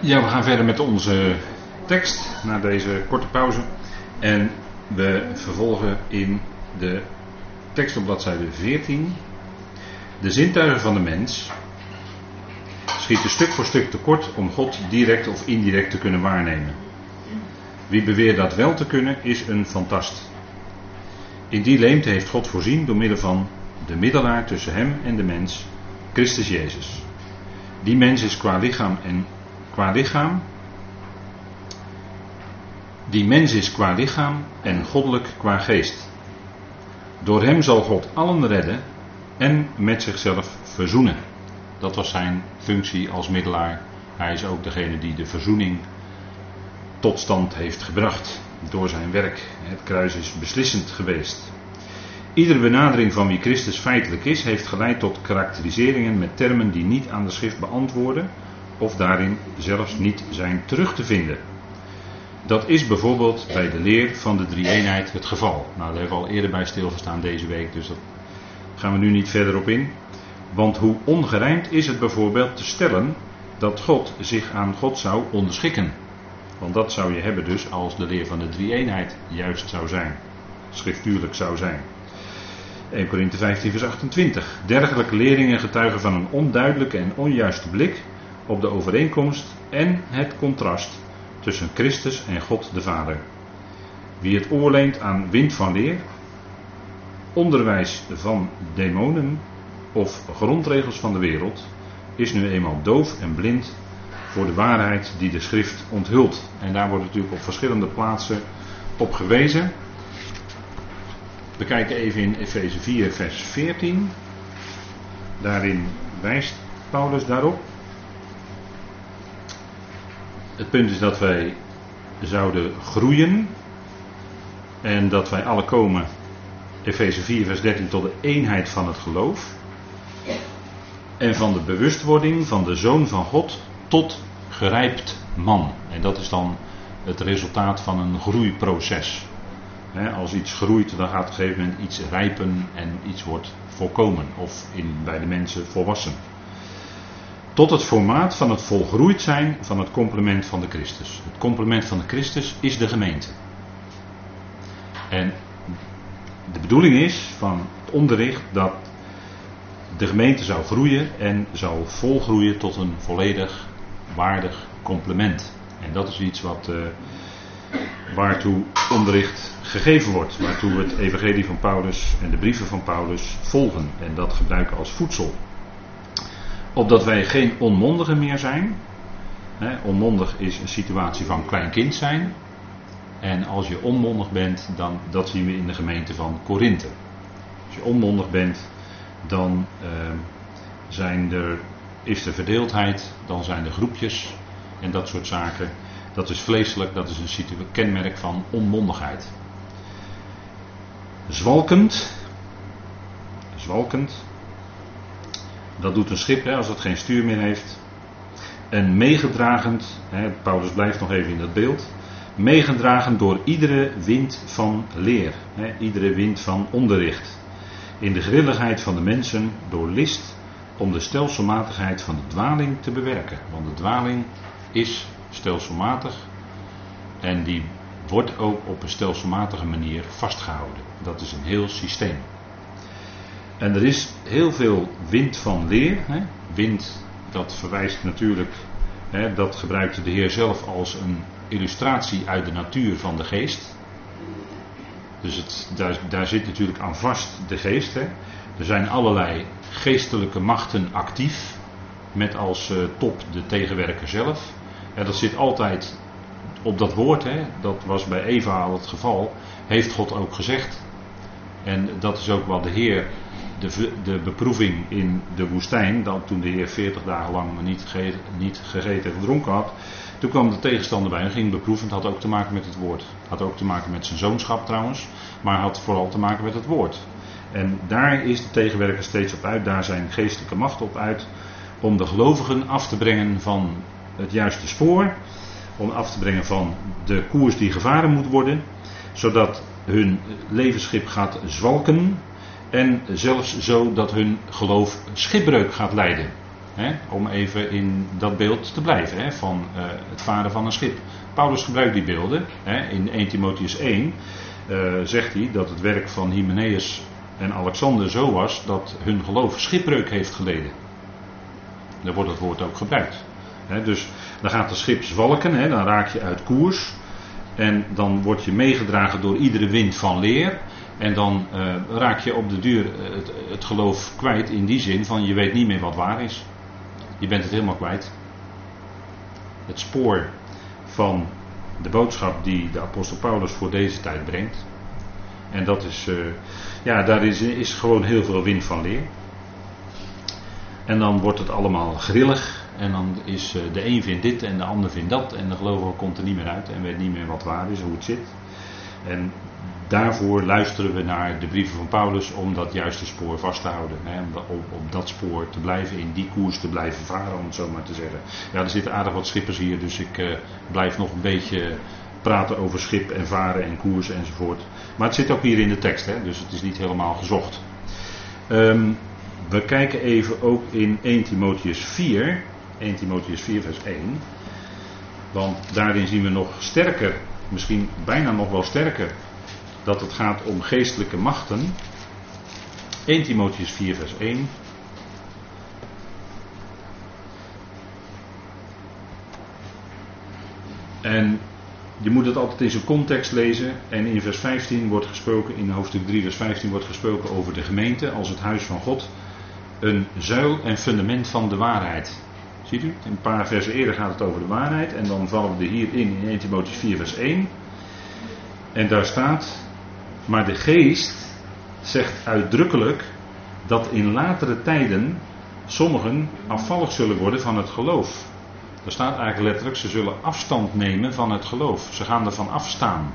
Ja, we gaan verder met onze tekst na deze korte pauze. En we vervolgen in de tekst op bladzijde 14. De zintuigen van de mens schieten stuk voor stuk tekort om God direct of indirect te kunnen waarnemen. Wie beweert dat wel te kunnen, is een fantast. In die leemte heeft God voorzien door middel van de middelaar tussen hem en de mens, Christus Jezus. Die mens is qua lichaam en qua lichaam. Die mens is qua lichaam en goddelijk qua geest. Door hem zal God allen redden en met zichzelf verzoenen. Dat was zijn functie als middelaar. Hij is ook degene die de verzoening tot stand heeft gebracht door zijn werk. Het kruis is beslissend geweest. Iedere benadering van wie Christus feitelijk is, heeft geleid tot karakteriseringen met termen die niet aan de schrift beantwoorden of daarin zelfs niet zijn terug te vinden. Dat is bijvoorbeeld bij de leer van de drie-eenheid het geval. Nou, daar hebben we al eerder bij stilgestaan deze week, dus daar gaan we nu niet verder op in. Want hoe ongerijmd is het bijvoorbeeld te stellen dat God zich aan God zou onderschikken? Want dat zou je hebben dus als de leer van de drie-eenheid juist zou zijn, schriftuurlijk zou zijn. 1 Korinthe 15 vers 28. Dergelijke leringen getuigen van een onduidelijke en onjuiste blik op de overeenkomst en het contrast tussen Christus en God de Vader. Wie het oorleent aan wind van leer, onderwijs van demonen of grondregels van de wereld, is nu eenmaal doof en blind voor de waarheid die de schrift onthult. En daar wordt natuurlijk op verschillende plaatsen op gewezen. We kijken even in Efeze 4, vers 14. Daarin wijst Paulus daarop. Het punt is dat wij zouden groeien en dat wij alle komen, Efeze 4, vers 13, tot de eenheid van het geloof. En van de bewustwording van de Zoon van God tot gerijpt man. En dat is dan het resultaat van een groeiproces. als iets groeit, dan gaat op een gegeven moment iets rijpen en iets wordt volkomen. Of in, bij de mensen volwassen. Tot het formaat van het volgroeid zijn van het complement van de Christus. Het complement van de Christus is de gemeente. En de bedoeling is van het onderricht dat de gemeente zou groeien en zou volgroeien tot een volledig waardig complement. En dat is iets wat uh, waartoe onderricht gegeven wordt, waartoe we het evangelie van Paulus en de brieven van Paulus volgen en dat gebruiken als voedsel. Opdat wij geen onmondigen meer zijn. Onmondig is een situatie van klein kind zijn. En als je onmondig bent, dan, dat zien we in de gemeente van Korinthe. Als je onmondig bent, dan uh, zijn er, is er verdeeldheid, dan zijn er groepjes en dat soort zaken. Dat is vleeselijk, dat is een kenmerk van onmondigheid. Zwalkend, zwalkend, dat doet een schip hè, als het geen stuur meer heeft. En meegedragend, hè, Paulus blijft nog even in dat beeld. Meegedragen door iedere wind van leer, hè, iedere wind van onderricht. In de grilligheid van de mensen door list om de stelselmatigheid van de dwaling te bewerken. Want de dwaling is stelselmatig en die wordt ook op een stelselmatige manier vastgehouden. Dat is een heel systeem. En er is heel veel wind van leer. Hè. Wind, dat verwijst natuurlijk, hè, dat gebruikte de Heer zelf als een illustratie uit de natuur van de geest. Dus het, daar, zit natuurlijk aan vast de geest. Hè. Er zijn allerlei geestelijke machten actief, met als uh, top de tegenwerker zelf. Ja, dat zit altijd op dat woord, hè. dat was bij Eva al het geval, heeft God ook gezegd. En dat is ook wat de Heer de, de beproeving in de woestijn, dan toen de Heer 40 dagen lang niet, gegeten, niet gegeten en gedronken had, toen kwam de tegenstander bij en ging beproeven. Het had ook te maken met het woord. Had ook te maken met zijn zoonschap trouwens, maar had vooral te maken met het woord. En daar is de tegenwerker steeds op uit, daar zijn geestelijke machten op uit, om de gelovigen af te brengen van het juiste spoor, om af te brengen van de koers die gevaren moet worden, zodat hun levensschip gaat zwalken en zelfs zo dat hun geloof schipbreuk gaat leiden. Om even in dat beeld te blijven van uh, het varen van een schip. Paulus gebruikt die beelden. In 1 Timotheus 1 uh, zegt hij dat het werk van Hymenaeus en Alexander zo was dat hun geloof schipbreuk heeft geleden. Daar wordt het woord ook gebruikt. Dus dan gaat de schip zwalken, dan raak je uit koers. En dan word je meegedragen door iedere wind van leer. En dan uh, raak je op de duur het, het, geloof kwijt in die zin van je weet niet meer wat waar is. Je bent het helemaal kwijt. Het spoor van de boodschap die de apostel Paulus voor deze tijd brengt. En dat is, uh, ja, daar is, is gewoon heel veel wind van leer. En dan wordt het allemaal grillig. En dan is de een vindt dit en de ander vindt dat. En de gelovige komt er niet meer uit en weet niet meer wat waar is, hoe het zit. En daarvoor luisteren we naar de brieven van Paulus om dat juiste spoor vast te houden. Hè, om op, dat spoor te blijven, in die koers te blijven varen, om het zo maar te zeggen. Ja, er zitten aardig wat schippers hier, dus ik uh, blijf nog een beetje praten over schip en varen en koers enzovoort. Maar het zit ook hier in de tekst, hè, dus het is niet helemaal gezocht. Um, we kijken even ook in 1 Timotheus 4, 1 Timotheus 4 vers 1. Want daarin zien we nog sterker, misschien bijna nog wel sterker, dat het gaat om geestelijke machten. 1 Timotheus 4, vers 1. En je moet het altijd in zijn context lezen. En in vers 15 wordt gesproken, in hoofdstuk 3, vers 15 wordt gesproken over de gemeente als het huis van God. Een zuil en fundament van de waarheid. Ziet u? Een paar versen eerder gaat het over de waarheid. En dan vallen we er hierin in 1 Timotheus 4, vers 1. En daar staat. Maar de geest zegt uitdrukkelijk dat in latere tijden sommigen afvallig zullen worden van het geloof. Er staat eigenlijk letterlijk, ze zullen afstand nemen van het geloof. Ze gaan ervan afstaan.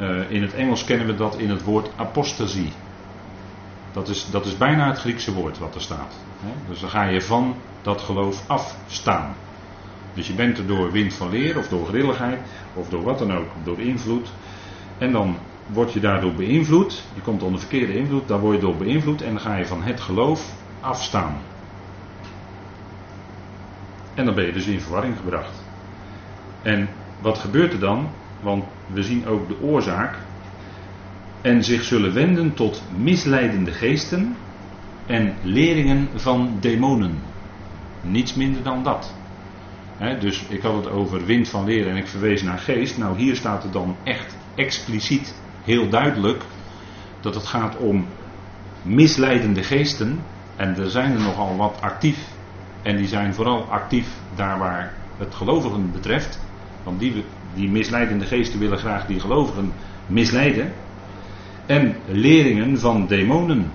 Uh, in het Engels kennen we dat in het woord apostasie. Dat is, dat is bijna het Griekse woord wat er staat. Dus dan ga je van dat geloof afstaan. Dus je bent er door wind van leer, of door grilligheid, of door wat dan ook, door invloed. En dan word je daardoor beïnvloed. Je komt onder verkeerde invloed, daar word je door beïnvloed en dan ga je van het geloof afstaan. En dan ben je dus in verwarring gebracht. En wat gebeurt er dan? Want we zien ook de oorzaak. En zich zullen wenden tot misleidende geesten en leringen van demonen. Niets minder dan dat. dus ik had het over wind van leren en ik verwees naar geest. Nou, hier staat het dan echt expliciet, heel duidelijk, dat het gaat om misleidende geesten. En er zijn er nogal wat actief. En die zijn vooral actief daar waar het gelovigen betreft. Want die, die misleidende geesten willen graag die gelovigen misleiden. En leringen van demonen.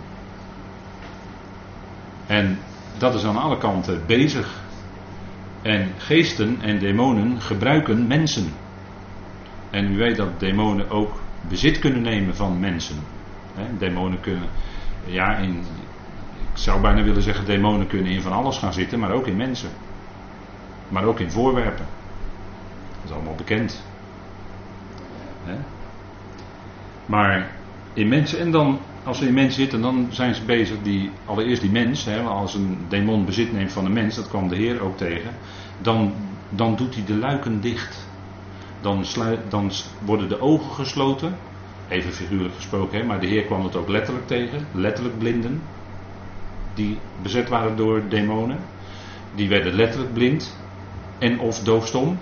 En dat is aan alle kanten bezig. En geesten en demonen gebruiken mensen. En u weet dat demonen ook bezit kunnen nemen van mensen. demonen kunnen, ja, in, ik zou bijna willen zeggen, demonen kunnen in van alles gaan zitten, maar ook in mensen. Maar ook in voorwerpen. Dat is allemaal bekend. Maar in mensen, en dan, als ze in mensen zitten, dan zijn ze bezig, die, allereerst die mens, als een demon bezit neemt van een mens, dat kwam de Heer ook tegen, dan, dan doet hij de luiken dicht dan, worden de ogen gesloten. Even figuurlijk gesproken, hè, maar de Heer kwam het ook letterlijk tegen. Letterlijk blinden. Die bezet waren door demonen. Die werden letterlijk blind. En of doofstom.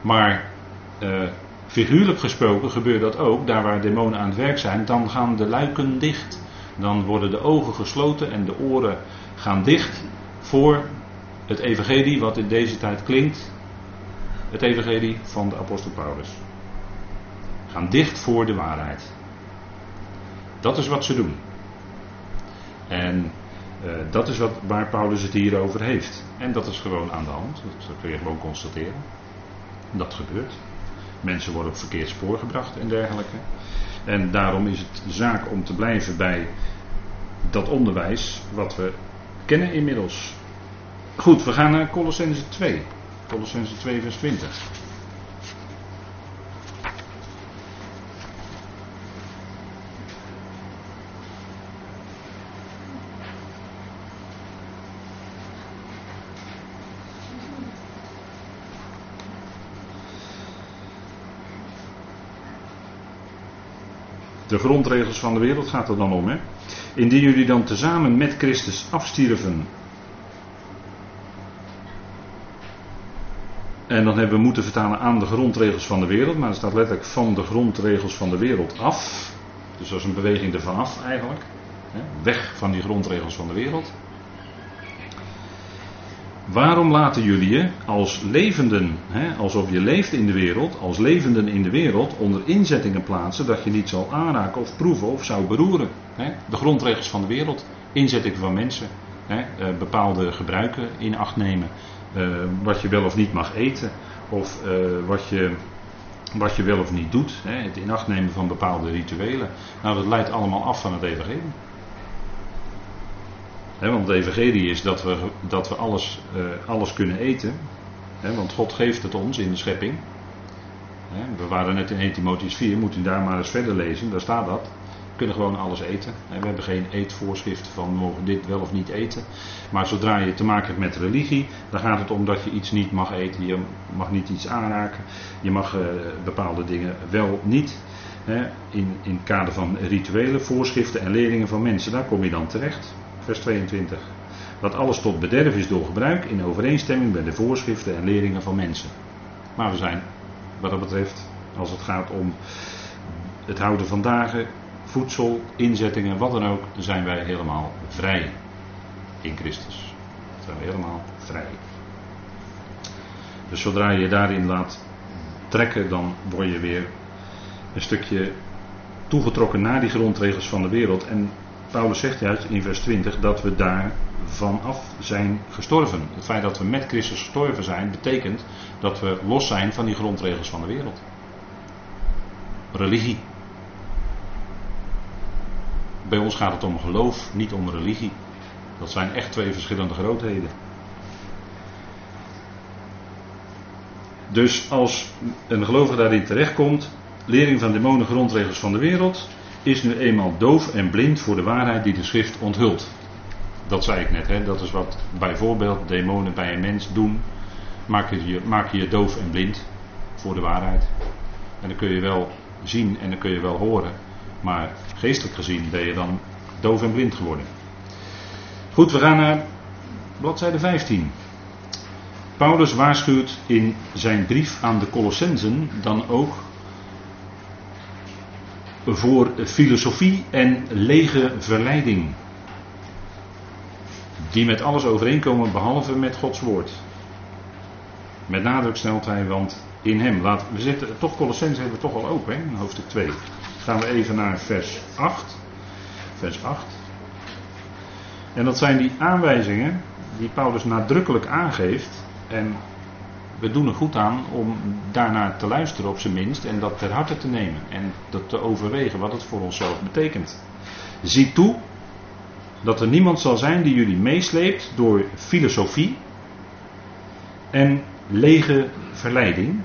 Maar uh, figuurlijk gesproken gebeurt dat ook. Daar waar demonen aan het werk zijn. Dan gaan de luiken dicht. Dan worden de ogen gesloten en de oren gaan dicht. Voor het evangelie wat in deze tijd klinkt het evangelie van de apostel Paulus. Gaan dicht voor de waarheid. Dat is wat ze doen. En uh, dat is wat, waar Paulus het hier over heeft. En dat is gewoon aan de hand. Dat kun je gewoon constateren. Dat gebeurt. Mensen worden op verkeerd spoor gebracht en dergelijke. En daarom is het zaak om te blijven bij dat onderwijs wat we kennen inmiddels. Goed, we gaan naar Colossense 2. Colossense 2 vers 20. De grondregels van de wereld gaat er dan om, hè? Indien jullie dan tezamen met Christus afstierven En dan hebben we moeten vertalen aan de grondregels van de wereld. Maar er staat letterlijk van de grondregels van de wereld af. Dus dat is een beweging ervan af eigenlijk. Weg van die grondregels van de wereld. Waarom laten jullie je als levenden, hè, alsof je leeft in de wereld, als levenden in de wereld, onder inzettingen plaatsen dat je niet zal aanraken of proeven of zou beroeren? Hè? De grondregels van de wereld, inzettingen van mensen, hè, eh, bepaalde gebruiken in acht nemen, eh, wat je wel of niet mag eten, of eh, wat, je, wat je wel of niet doet, hè, het in acht nemen van bepaalde rituelen. Nou, dat leidt allemaal af van het evangelie want de evangelie is dat we, dat we alles, uh, alles kunnen eten. want God geeft het ons in de schepping. we waren net in 1 Timotheus 4, moet u daar maar eens verder lezen, daar staat dat. Kunnen gewoon alles eten. we hebben geen eetvoorschrift van mogen dit wel of niet eten. Maar zodra je te maken hebt met religie, dan gaat het om dat je iets niet mag eten. Je mag niet iets aanraken. Je mag uh, bepaalde dingen wel niet. in, in het kader van rituelen, voorschriften en leerlingen van mensen, daar kom je dan terecht vers 22. Dat alles tot bederf is door gebruik in overeenstemming met de voorschriften en leringen van mensen. Maar we zijn, wat dat betreft, als het gaat om het houden van dagen, voedsel, inzettingen, wat dan ook, zijn wij helemaal vrij in Christus. Zijn we helemaal vrij. Dus zodra je daarin laat trekken, dan word je weer een stukje toegetrokken naar die grondregels van de wereld. En Paulus zegt juist in vers 20 dat we daar vanaf zijn gestorven. Het feit dat we met Christus gestorven zijn, betekent dat we los zijn van die grondregels van de wereld. Religie. Bij ons gaat het om geloof, niet om religie. Dat zijn echt twee verschillende grootheden. Dus als een gelovige daarin terechtkomt, lering van demonen, grondregels van de wereld, is nu eenmaal doof en blind voor de waarheid die de schrift onthult. Dat zei ik net, hè? dat is wat bijvoorbeeld demonen bij een mens doen. Maak je, je, doof en blind voor de waarheid. En dan kun je wel zien en dan kun je wel horen. Maar geestelijk gezien ben je dan doof en blind geworden. Goed, we gaan naar bladzijde 15. Paulus waarschuwt in zijn brief aan de Colossensen dan ook voor filosofie en lege verleiding. Die met alles overeenkomen behalve met Gods woord. Met nadruk stelt hij, want in hem. Laat, we zitten, toch Colossens hebben we toch al open, hoofdstuk 2. Gaan we even naar vers 8. Vers 8. En dat zijn die aanwijzingen die Paulus nadrukkelijk aangeeft. En we doen er goed aan om daarnaar te luisteren op zijn minst en dat ter harte te nemen en dat te overwegen wat het voor onszelf betekent. Zie toe dat er niemand zal zijn die jullie meesleept door filosofie en lege verleiding.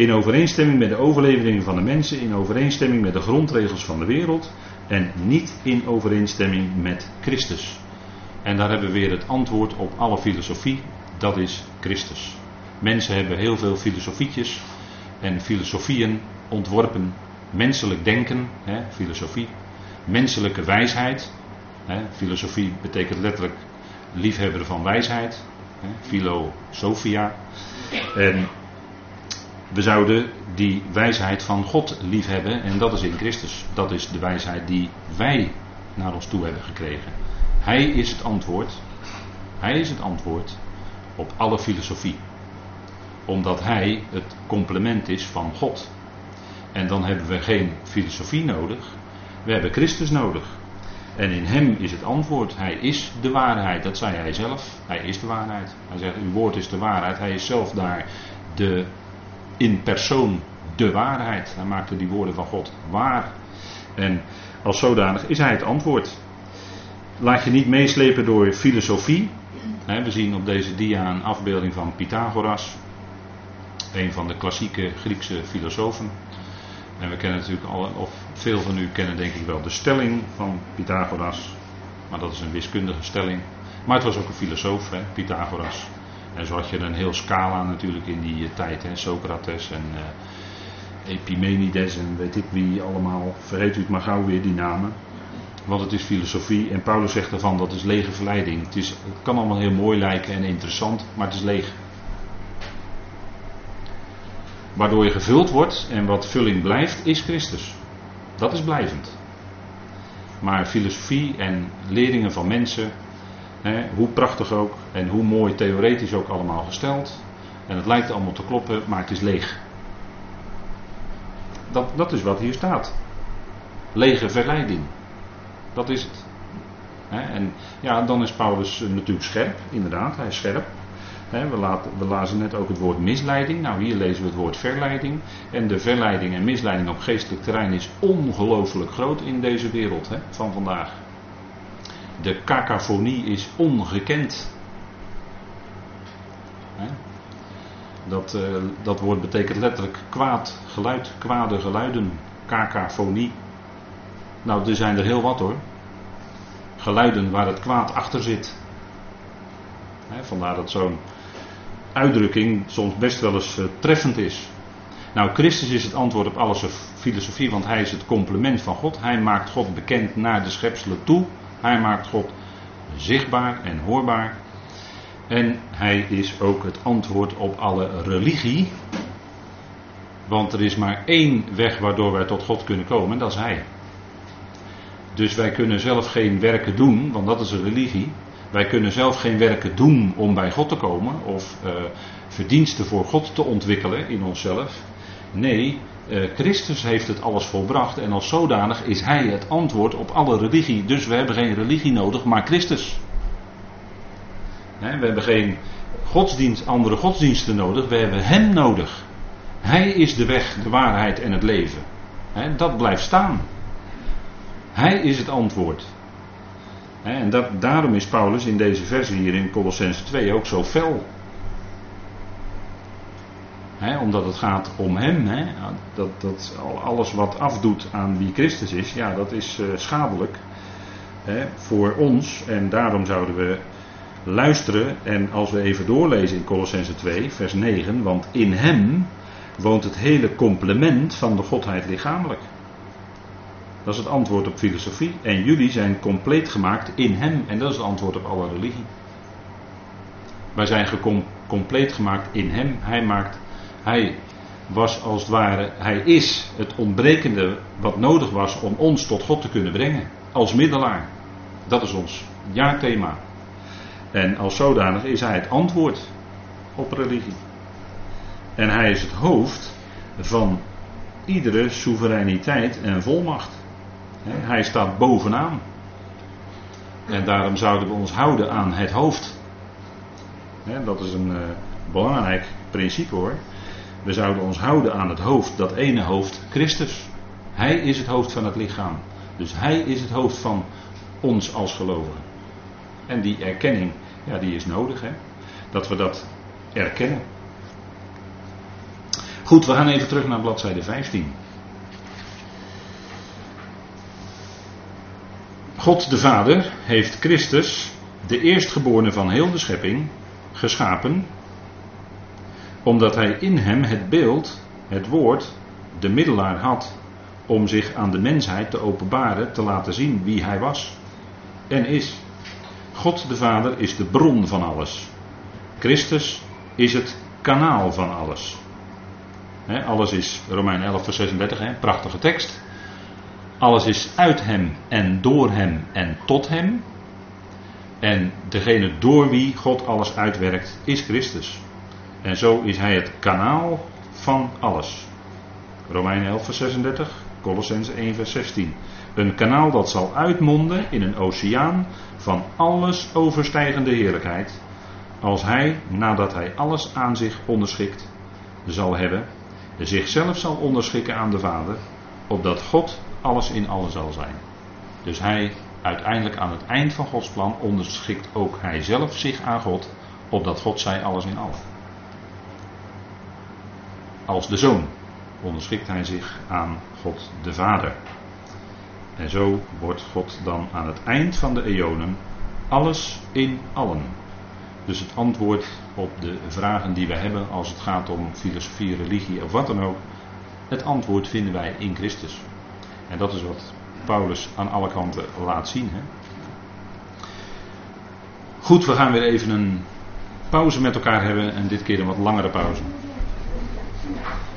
In overeenstemming met de overleveringen van de mensen, in overeenstemming met de grondregels van de wereld en niet in overeenstemming met Christus. En daar hebben we weer het antwoord op alle filosofie, dat is Christus. Mensen hebben heel veel filosofietjes en filosofieën ontworpen. Menselijk denken, hè, filosofie. Menselijke wijsheid. Hè, filosofie betekent letterlijk liefhebber van wijsheid. Hè, filosofia. We zouden die wijsheid van God liefhebben en dat is in Christus. Dat is de wijsheid die wij naar ons toe hebben gekregen. Hij is het antwoord. Hij is het antwoord op alle filosofie omdat Hij het complement is van God. En dan hebben we geen filosofie nodig. We hebben Christus nodig. En in Hem is het antwoord. Hij is de waarheid. Dat zei Hij zelf. Hij is de waarheid. Hij zegt: Uw woord is de waarheid. Hij is zelf daar de, in persoon de waarheid. Hij maakte die woorden van God waar. En als zodanig is Hij het antwoord. Laat je niet meeslepen door filosofie. We zien op deze dia een afbeelding van Pythagoras een van de klassieke Griekse filosofen. En we kennen natuurlijk al, of veel van u kennen denk ik wel de stelling van Pythagoras. Maar dat is een wiskundige stelling. Maar het was ook een filosoof, hè, Pythagoras. En zo had je een heel scala natuurlijk in die tijd, hè, Socrates en uh, Epimenides en weet ik wie allemaal. Vergeet u het maar gauw weer, die namen. Want het is filosofie en Paulus zegt ervan dat is lege verleiding. Het, is, kan allemaal heel mooi lijken en interessant, maar het is leeg. Waardoor je gevuld wordt en wat vulling blijft, is Christus. Dat is blijvend. Maar filosofie en leringen van mensen, hoe prachtig ook en hoe mooi theoretisch ook allemaal gesteld. En het lijkt allemaal te kloppen, maar het is leeg. Dat, dat is wat hier staat. Lege verleiding. Dat is het. en ja, dan is Paulus natuurlijk scherp, inderdaad, hij is scherp. we, laten, we lazen net ook het woord misleiding. Nou, hier lezen we het woord verleiding. En de verleiding en misleiding op geestelijk terrein is ongelooflijk groot in deze wereld van vandaag. De cacophonie is ongekend. Dat, uh, dat woord betekent letterlijk kwaad geluid, kwade geluiden. Cacophonie. Nou, er zijn er heel wat hoor. Geluiden waar het kwaad achter zit. vandaar dat zo'n uitdrukking soms best wel eens uh, treffend is. Nou, Christus is het antwoord op alles filosofie, want hij is het complement van God. Hij maakt God bekend naar de schepselen toe. Hij maakt God zichtbaar en hoorbaar. En hij is ook het antwoord op alle religie. Want er is maar één weg waardoor wij tot God kunnen komen, en dat is Hij. Dus wij kunnen zelf geen werken doen, want dat is een religie. Wij kunnen zelf geen werken doen om bij God te komen of uh, verdiensten voor God te ontwikkelen in onszelf. Nee, Christus heeft het alles volbracht en als zodanig is Hij het antwoord op alle religie. Dus we hebben geen religie nodig, maar Christus. we hebben geen godsdienst, andere godsdiensten nodig, we hebben Hem nodig. Hij is de weg, de waarheid en het leven. dat blijft staan. Hij is het antwoord. En dat, daarom is Paulus in deze versie hier in Colossense 2 ook zo fel. Omdat het gaat om hem. Dat, dat alles wat afdoet aan wie Christus is, ja, dat is uh, schadelijk voor ons. En daarom zouden we luisteren. En als we even doorlezen in Colossense 2, vers 9. Want in hem woont het hele complement van de Godheid lichamelijk. Dat is het antwoord op filosofie. En jullie zijn compleet gemaakt in Hem. En dat is het antwoord op alle religie. Wij zijn compleet gemaakt in Hem. Hij maakt, Hij was als het ware, Hij is het ontbrekende wat nodig was om ons tot God te kunnen brengen. Als middelaar. Dat is ons jaarthema. En als zodanig is Hij het antwoord op religie. En Hij is het hoofd van iedere soevereiniteit en volmacht. Hij staat bovenaan. En daarom zouden we ons houden aan het hoofd. Dat is een uh, belangrijk principe hoor. We zouden ons houden aan het hoofd, dat ene hoofd, Christus. Hij is het hoofd van het lichaam. Dus hij is het hoofd van ons als gelovigen. En die erkenning, ja, die is nodig, hè? Dat we dat erkennen. Goed, we gaan even terug naar bladzijde 15. God de Vader heeft Christus, de eerstgeborene van heel de schepping, geschapen, omdat hij in hem het beeld, het woord, de middelaar had om zich aan de mensheid te openbaren, te laten zien wie hij was en is. God de Vader is de bron van alles. Christus is het kanaal van alles. alles is Romein 11, vers 36, prachtige tekst. Alles is uit hem en door hem en tot hem. En degene door wie God alles uitwerkt is Christus. En zo is hij het kanaal van alles. Romeinen 11 vers 36, Colossense 1 vers 16. Een kanaal dat zal uitmonden in een oceaan van alles overstijgende heerlijkheid. Als hij, nadat hij alles aan zich onderschikt zal hebben, zichzelf zal onderschikken aan de Vader, opdat God alles in alles zal zijn. Dus hij uiteindelijk aan het eind van Gods plan onderschikt ook hij zelf zich aan God, opdat God zij alles in allen. Als de zoon onderschikt hij zich aan God de Vader. En zo wordt God dan aan het eind van de eonen alles in allen. Dus het antwoord op de vragen die we hebben als het gaat om filosofie, religie of wat dan ook, Het antwoord vinden wij in Christus. En dat is wat Paulus aan alle kanten laat zien. Hè? Goed, we gaan weer even een pauze met elkaar hebben en dit keer een wat langere pauze. Gracias.